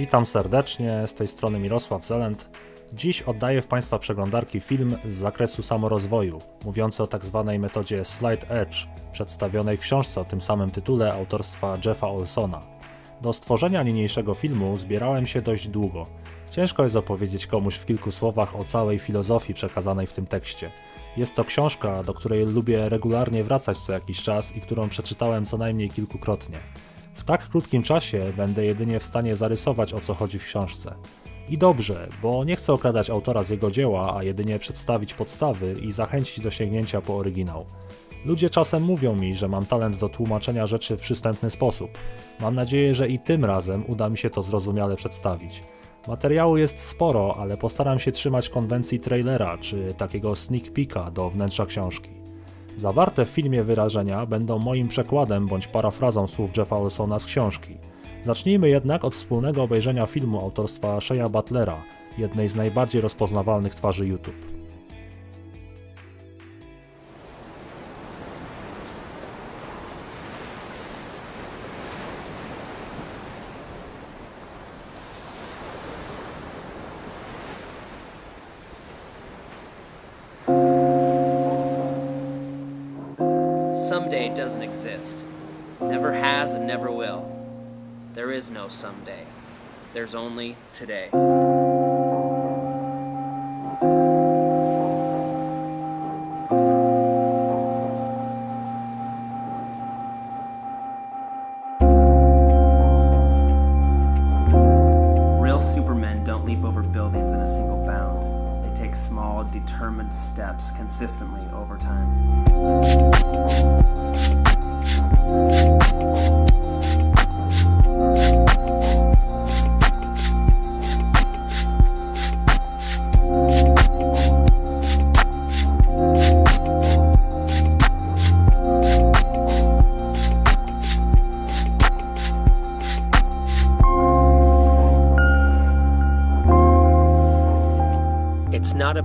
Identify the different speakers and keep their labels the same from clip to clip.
Speaker 1: Witam serdecznie, z tej strony Mirosław Zelent. Dziś oddaję w Państwa przeglądarki film z zakresu samorozwoju, mówiący o tzw. Tak metodzie Slide Edge, przedstawionej w książce o tym samym tytule autorstwa Jeffa Olsona. Do stworzenia niniejszego filmu zbierałem się dość długo. Ciężko jest opowiedzieć komuś w kilku słowach o całej filozofii przekazanej w tym tekście. Jest to książka, do której lubię regularnie wracać co jakiś czas i którą przeczytałem co najmniej kilkukrotnie. Tak krótkim czasie będę jedynie w stanie zarysować o co chodzi w książce. I dobrze, bo nie chcę okradać autora z jego dzieła, a jedynie przedstawić podstawy i zachęcić do sięgnięcia po oryginał. Ludzie czasem mówią mi, że mam talent do tłumaczenia rzeczy w przystępny sposób. Mam nadzieję, że i tym razem uda mi się to zrozumiale przedstawić. Materiału jest sporo, ale postaram się trzymać konwencji trailera czy takiego sneak peeka do wnętrza książki. Zawarte w filmie wyrażenia będą moim przekładem bądź parafrazą słów Jeffa Olsona z książki. Zacznijmy jednak od wspólnego obejrzenia filmu autorstwa Sheya Butlera, jednej z najbardziej rozpoznawalnych twarzy YouTube.
Speaker 2: Someday doesn't exist. Never has and never will. There is no someday. There's only today. Real supermen don't leap over buildings in a single bound. They take small, determined steps consistently over time.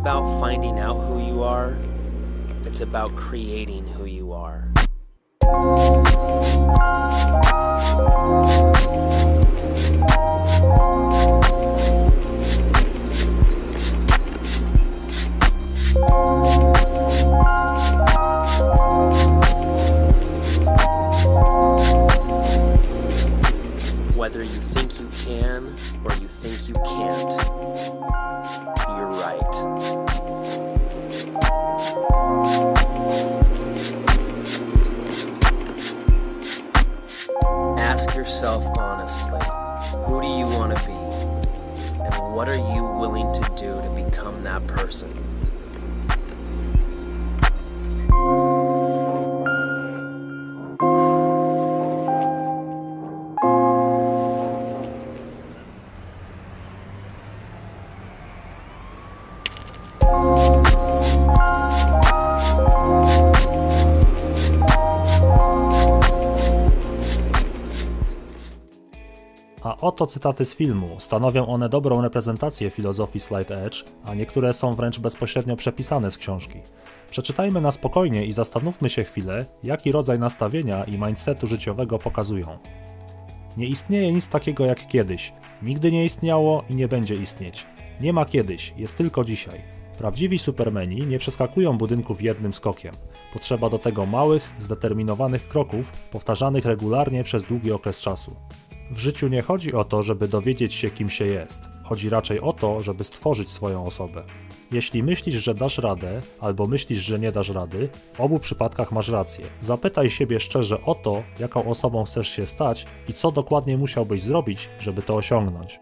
Speaker 2: About finding out who you are, it's about creating who you are. Whether you think you can or you think you can't, yourself honestly who do you want to be? And what are you willing to do to become that person?
Speaker 1: Oto cytaty z filmu. Stanowią one dobrą reprezentację filozofii Slide Edge, a niektóre są wręcz bezpośrednio przepisane z książki. Przeczytajmy na spokojnie i zastanówmy się chwilę, jaki rodzaj nastawienia i mindsetu życiowego pokazują. Nie istnieje nic takiego jak kiedyś. Nigdy nie istniało i nie będzie istnieć. Nie ma kiedyś, jest tylko dzisiaj. Prawdziwi supermeni nie przeskakują budynków jednym skokiem. Potrzeba do tego małych, zdeterminowanych kroków, powtarzanych regularnie przez długi okres czasu. W życiu nie chodzi o to, żeby dowiedzieć się, kim się jest. Chodzi raczej o to, żeby stworzyć swoją osobę. Jeśli myślisz, że dasz radę, albo myślisz, że nie dasz rady, w obu przypadkach masz rację. Zapytaj siebie szczerze o to, jaką osobą chcesz się stać i co dokładnie musiałbyś zrobić, żeby to osiągnąć.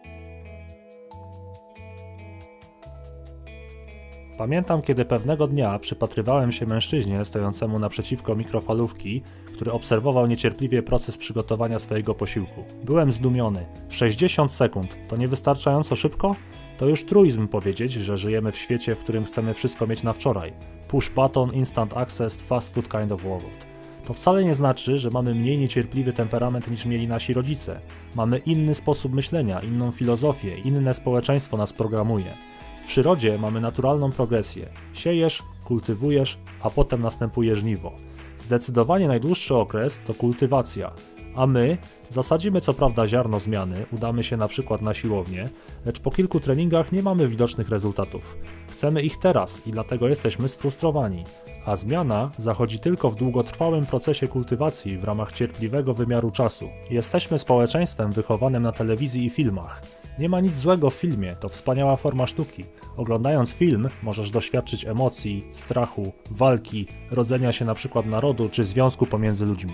Speaker 1: Pamiętam, kiedy pewnego dnia przypatrywałem się mężczyźnie stojącemu naprzeciwko mikrofalówki, który obserwował niecierpliwie proces przygotowania swojego posiłku. Byłem zdumiony. 60 sekund to niewystarczająco szybko? To już truizm powiedzieć, że żyjemy w świecie, w którym chcemy wszystko mieć na wczoraj. Push button, instant access, fast food kind of world. To wcale nie znaczy, że mamy mniej niecierpliwy temperament niż mieli nasi rodzice. Mamy inny sposób myślenia, inną filozofię, inne społeczeństwo nas programuje. W przyrodzie mamy naturalną progresję. Siejesz, kultywujesz, a potem następuje żniwo. Zdecydowanie najdłuższy okres to kultywacja. A my zasadzimy co prawda ziarno zmiany, udamy się na przykład na siłownię, lecz po kilku treningach nie mamy widocznych rezultatów. Chcemy ich teraz i dlatego jesteśmy sfrustrowani. A zmiana zachodzi tylko w długotrwałym procesie kultywacji w ramach cierpliwego wymiaru czasu. Jesteśmy społeczeństwem wychowanym na telewizji i filmach. Nie ma nic złego w filmie, to wspaniała forma sztuki. Oglądając film możesz doświadczyć emocji, strachu, walki, rodzenia się na przykład narodu czy związku pomiędzy ludźmi.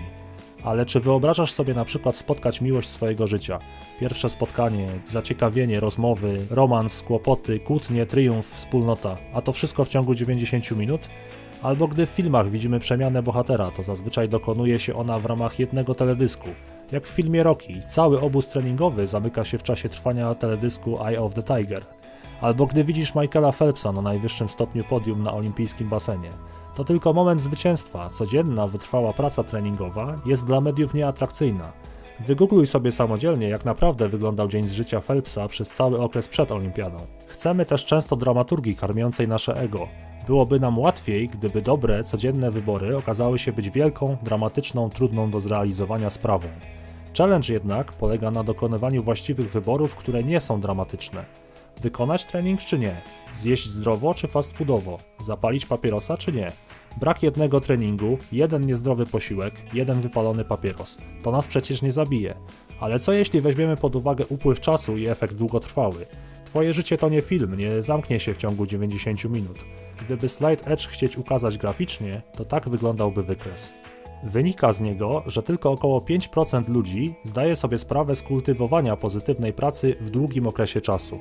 Speaker 1: Ale czy wyobrażasz sobie na przykład spotkać miłość swojego życia? Pierwsze spotkanie, zaciekawienie, rozmowy, romans, kłopoty, kłótnie, triumf, wspólnota, a to wszystko w ciągu 90 minut? Albo gdy w filmach widzimy przemianę bohatera, to zazwyczaj dokonuje się ona w ramach jednego teledysku. Jak w filmie Rocky, cały obóz treningowy zamyka się w czasie trwania teledysku Eye of the Tiger. Albo gdy widzisz Michaela Phelpsa na najwyższym stopniu podium na olimpijskim basenie. To tylko moment zwycięstwa, codzienna, wytrwała praca treningowa jest dla mediów nieatrakcyjna. Wygoogluj sobie samodzielnie, jak naprawdę wyglądał dzień z życia Phelpsa przez cały okres przed olimpiadą. Chcemy też często dramaturgii karmiącej nasze ego. Byłoby nam łatwiej, gdyby dobre, codzienne wybory okazały się być wielką, dramatyczną, trudną do zrealizowania sprawą. Challenge jednak polega na dokonywaniu właściwych wyborów, które nie są dramatyczne. Wykonać trening czy nie? Zjeść zdrowo czy fast foodowo? Zapalić papierosa czy nie? Brak jednego treningu, jeden niezdrowy posiłek, jeden wypalony papieros. To nas przecież nie zabije. Ale co jeśli weźmiemy pod uwagę upływ czasu i efekt długotrwały? Twoje życie to nie film, nie zamknie się w ciągu 90 minut. Gdyby Slide Edge chcieć ukazać graficznie, to tak wyglądałby wykres. Wynika z niego, że tylko około 5% ludzi zdaje sobie sprawę z kultywowania pozytywnej pracy w długim okresie czasu.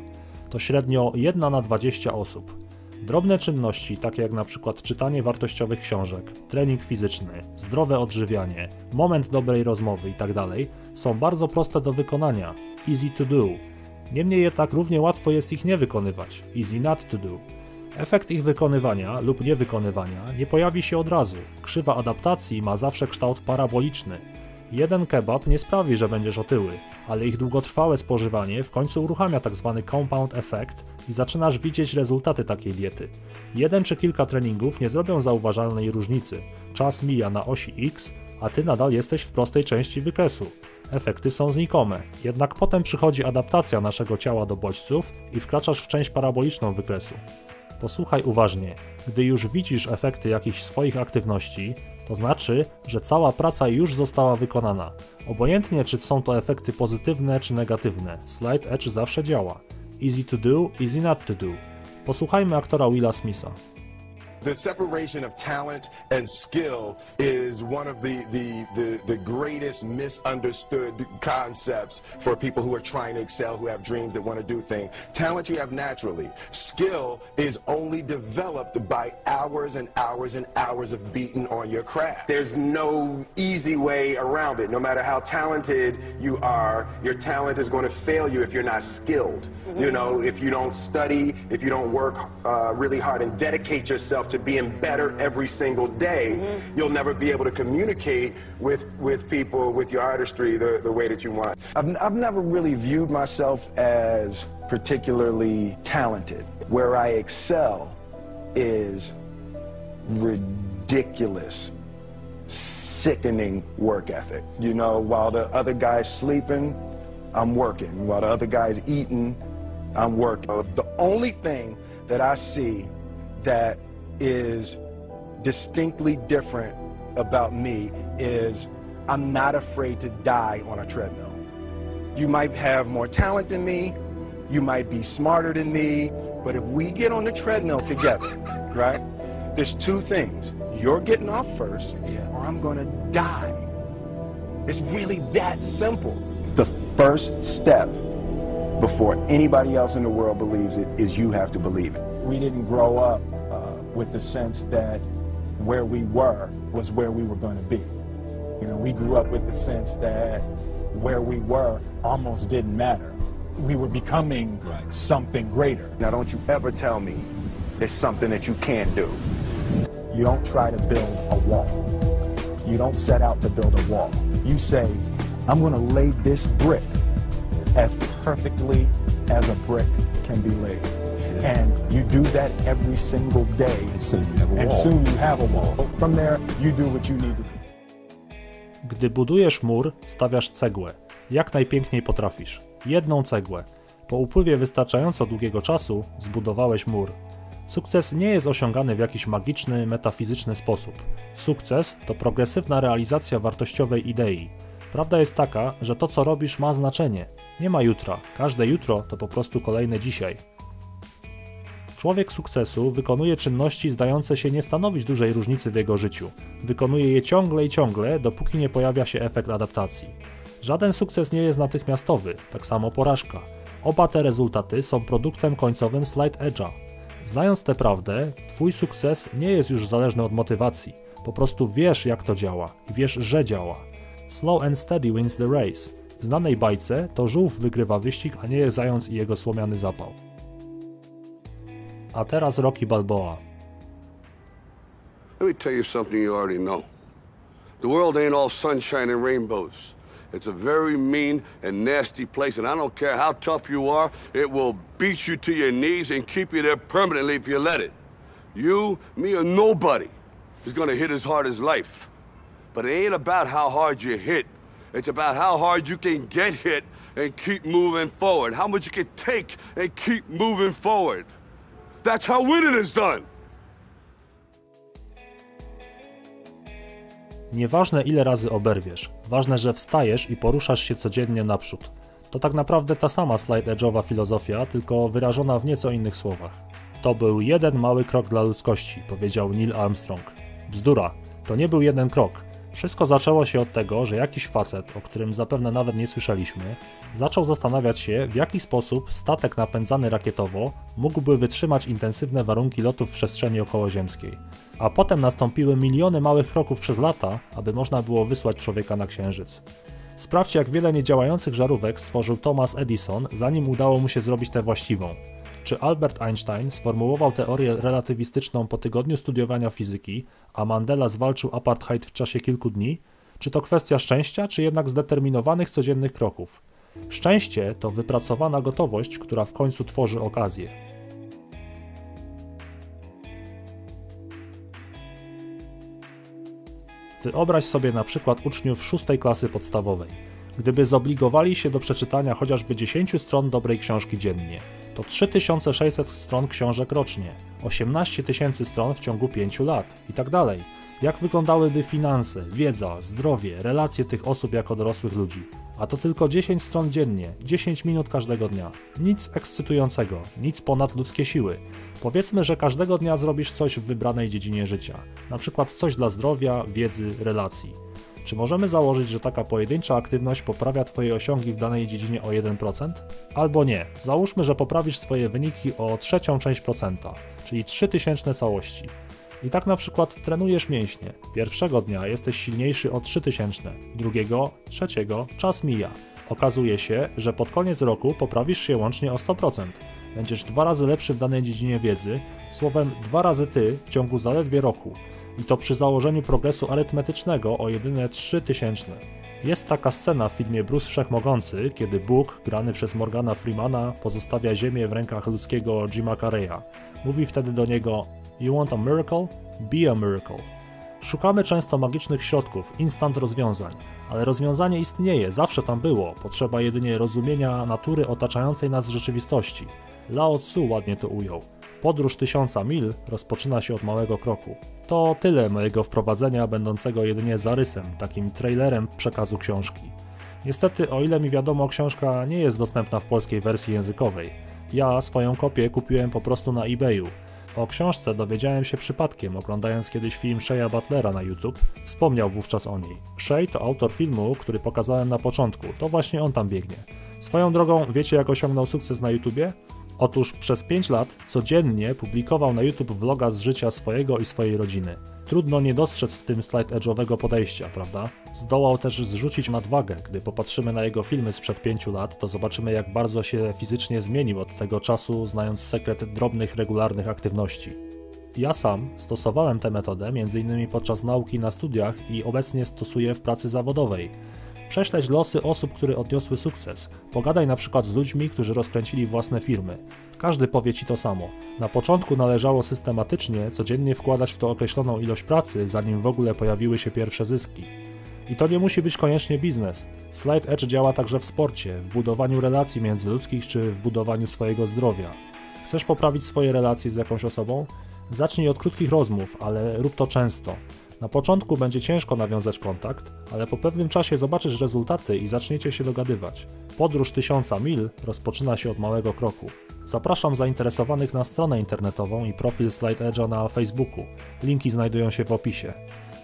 Speaker 1: To średnio 1 na 20 osób. Drobne czynności, takie jak przykład czytanie wartościowych książek, trening fizyczny, zdrowe odżywianie, moment dobrej rozmowy itd., są bardzo proste do wykonania, easy to do. Niemniej jednak równie łatwo jest ich nie wykonywać, easy not to do. Efekt ich wykonywania lub niewykonywania nie pojawi się od razu. Krzywa adaptacji ma zawsze kształt paraboliczny. Jeden kebab nie sprawi, że będziesz otyły, ale ich długotrwałe spożywanie w końcu uruchamia tzw. Tak compound effect i zaczynasz widzieć rezultaty takiej diety. Jeden czy kilka treningów nie zrobią zauważalnej różnicy. Czas mija na osi X, a ty nadal jesteś w prostej części wykresu. Efekty są znikome, jednak potem przychodzi adaptacja naszego ciała do bodźców i wkraczasz w część paraboliczną wykresu. Posłuchaj uważnie. Gdy już widzisz efekty jakichś swoich aktywności, to znaczy, że cała praca już została wykonana. Obojętnie czy są to efekty pozytywne czy negatywne, Slide Edge zawsze działa. Easy to do, easy not to do. Posłuchajmy aktora Willa Smitha.
Speaker 3: The separation of talent and skill is one of the, the, the, the, greatest misunderstood concepts for people who are trying to excel, who have dreams that want to do things. Talent you have naturally. Skill is only developed by hours and hours and hours of beating on your craft. There's no easy way around it. No matter how talented you are, your talent is going to fail you if you're not skilled. Mm -hmm. You know, if you don't study, if you don't work uh, really hard and dedicate yourself to being better every single day, mm-hmm. you'll never be able to communicate with, with people, with your artistry, the, the way that you want. I've, I've never really viewed myself as particularly talented. Where I excel is ridiculous, sickening work ethic. You know, while the other guy's sleeping, I'm working. While the other guy's eating, I'm working. The only thing that I see that is distinctly different about me is I'm not afraid to die on a treadmill. You might have more talent than me, you might be smarter than me, but if we get on the treadmill together, right, there's two things. You're getting off first, or I'm gonna die. It's really that simple. The first step before anybody else in the world believes it is you have to believe it. We didn't grow up with the sense that where we were was where we were going to be. You know, we grew up with the sense that where we were almost didn't matter. We were becoming right. something greater. Now, don't you ever tell me it's something that you can't do. You don't try to build a wall. You don't set out to build a wall. You say, I'm going to lay this brick as perfectly as a brick can be laid. And you do that every single day.
Speaker 4: And soon you have a
Speaker 3: and
Speaker 4: wall.
Speaker 3: soon you have a wall. From there, you do what you need to do.
Speaker 1: Gdy budujesz mur, stawiasz cegłę. Jak najpiękniej potrafisz. Jedną cegłę. Po upływie wystarczająco długiego czasu zbudowałeś mur. Sukces nie jest osiągany w jakiś magiczny, metafizyczny sposób. Sukces to progresywna realizacja wartościowej idei. Prawda jest taka, że to co robisz ma znaczenie. Nie ma jutra. Każde jutro to po prostu kolejne dzisiaj. Człowiek sukcesu wykonuje czynności zdające się nie stanowić dużej różnicy w jego życiu. Wykonuje je ciągle i ciągle, dopóki nie pojawia się efekt adaptacji. Żaden sukces nie jest natychmiastowy, tak samo porażka. Oba te rezultaty są produktem końcowym slide edge'a. Znając tę prawdę, Twój sukces nie jest już zależny od motywacji. Po prostu wiesz, jak to działa i wiesz, że działa. Slow and steady wins the race. W znanej bajce to żółw wygrywa wyścig, a nie zając i jego słomiany zapał. A teraz Rocky Balboa.
Speaker 4: Let me tell you something you already know. The world ain't all sunshine and rainbows. It's a very mean and nasty place, and I don't care how tough you are, it will beat you to your knees and keep you there permanently if you let it. You, me, or nobody is gonna hit as hard as life. But it ain't about how hard you hit. It's about how hard you can get hit and keep moving forward. How much you can take and keep moving forward. That's how winning is done.
Speaker 1: Nieważne ile razy oberwiesz, ważne, że wstajesz i poruszasz się codziennie naprzód. To tak naprawdę ta sama slide edge'owa filozofia, tylko wyrażona w nieco innych słowach. To był jeden mały krok dla ludzkości, powiedział Neil Armstrong. Bzdura, to nie był jeden krok, wszystko zaczęło się od tego, że jakiś facet, o którym zapewne nawet nie słyszeliśmy, zaczął zastanawiać się, w jaki sposób statek napędzany rakietowo mógłby wytrzymać intensywne warunki lotu w przestrzeni okołoziemskiej. A potem nastąpiły miliony małych kroków przez lata, aby można było wysłać człowieka na Księżyc. Sprawdźcie, jak wiele niedziałających żarówek stworzył Thomas Edison, zanim udało mu się zrobić tę właściwą. Czy Albert Einstein sformułował teorię relatywistyczną po tygodniu studiowania fizyki, a Mandela zwalczył apartheid w czasie kilku dni? Czy to kwestia szczęścia, czy jednak zdeterminowanych codziennych kroków? Szczęście to wypracowana gotowość, która w końcu tworzy okazję. Wyobraź sobie na przykład uczniów szóstej klasy podstawowej. Gdyby zobligowali się do przeczytania chociażby 10 stron dobrej książki dziennie, to 3600 stron książek rocznie, 18 tysięcy stron w ciągu 5 lat i tak dalej. Jak wyglądałyby finanse, wiedza, zdrowie, relacje tych osób jako dorosłych ludzi? A to tylko 10 stron dziennie, 10 minut każdego dnia. Nic ekscytującego, nic ponad ludzkie siły. Powiedzmy, że każdego dnia zrobisz coś w wybranej dziedzinie życia, na przykład coś dla zdrowia, wiedzy, relacji. Czy możemy założyć, że taka pojedyncza aktywność poprawia Twoje osiągi w danej dziedzinie o 1%? Albo nie. Załóżmy, że poprawisz swoje wyniki o trzecią część procenta, czyli 3000 całości. I tak na przykład trenujesz mięśnie. Pierwszego dnia jesteś silniejszy o 3000, drugiego, trzeciego, czas mija. Okazuje się, że pod koniec roku poprawisz się łącznie o 100%. Będziesz dwa razy lepszy w danej dziedzinie wiedzy, słowem dwa razy ty w ciągu zaledwie roku i to przy założeniu progresu arytmetycznego o jedyne 3000. Jest taka scena w filmie Bruce Wszechmogący, kiedy Bóg, grany przez Morgana Freemana, pozostawia ziemię w rękach ludzkiego Jima Carreya. Mówi wtedy do niego You want a miracle? Be a miracle. Szukamy często magicznych środków, instant rozwiązań, ale rozwiązanie istnieje, zawsze tam było, potrzeba jedynie rozumienia natury otaczającej nas rzeczywistości. Lao Tzu ładnie to ujął. Podróż tysiąca mil rozpoczyna się od małego kroku. To tyle mojego wprowadzenia, będącego jedynie zarysem, takim trailerem przekazu książki. Niestety, o ile mi wiadomo, książka nie jest dostępna w polskiej wersji językowej. Ja swoją kopię kupiłem po prostu na eBayu. O książce dowiedziałem się przypadkiem, oglądając kiedyś film Sheya Butlera na YouTube. Wspomniał wówczas o niej. Shea to autor filmu, który pokazałem na początku. To właśnie on tam biegnie. Swoją drogą, wiecie jak osiągnął sukces na YouTubie? Otóż przez 5 lat codziennie publikował na YouTube vloga z życia swojego i swojej rodziny. Trudno nie dostrzec w tym slide edge'owego podejścia, prawda? Zdołał też zrzucić nadwagę. Gdy popatrzymy na jego filmy sprzed 5 lat, to zobaczymy jak bardzo się fizycznie zmienił od tego czasu, znając sekret drobnych, regularnych aktywności. Ja sam stosowałem tę metodę m.in. podczas nauki na studiach i obecnie stosuję w pracy zawodowej. Prześledź losy osób, które odniosły sukces. Pogadaj na przykład z ludźmi, którzy rozkręcili własne firmy. Każdy powie ci to samo. Na początku należało systematycznie, codziennie wkładać w to określoną ilość pracy, zanim w ogóle pojawiły się pierwsze zyski. I to nie musi być koniecznie biznes. Slide Edge działa także w sporcie, w budowaniu relacji międzyludzkich czy w budowaniu swojego zdrowia. Chcesz poprawić swoje relacje z jakąś osobą? Zacznij od krótkich rozmów, ale rób to często. Na początku będzie ciężko nawiązać kontakt, ale po pewnym czasie zobaczysz rezultaty i zaczniecie się dogadywać. Podróż tysiąca mil rozpoczyna się od małego kroku. Zapraszam zainteresowanych na stronę internetową i profil Slide Edge'a na Facebooku. Linki znajdują się w opisie.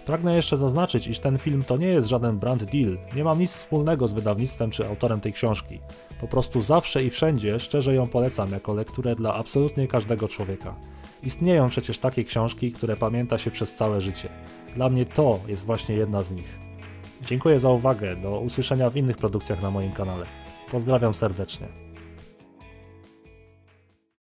Speaker 1: Pragnę jeszcze zaznaczyć, iż ten film to nie jest żaden brand deal, nie mam nic wspólnego z wydawnictwem czy autorem tej książki. Po prostu zawsze i wszędzie szczerze ją polecam jako lekturę dla absolutnie każdego człowieka. Istnieją przecież takie książki, które pamięta się przez całe życie. Dla mnie to jest właśnie jedna z nich. Dziękuję za uwagę, do usłyszenia w innych produkcjach na moim kanale. Pozdrawiam serdecznie.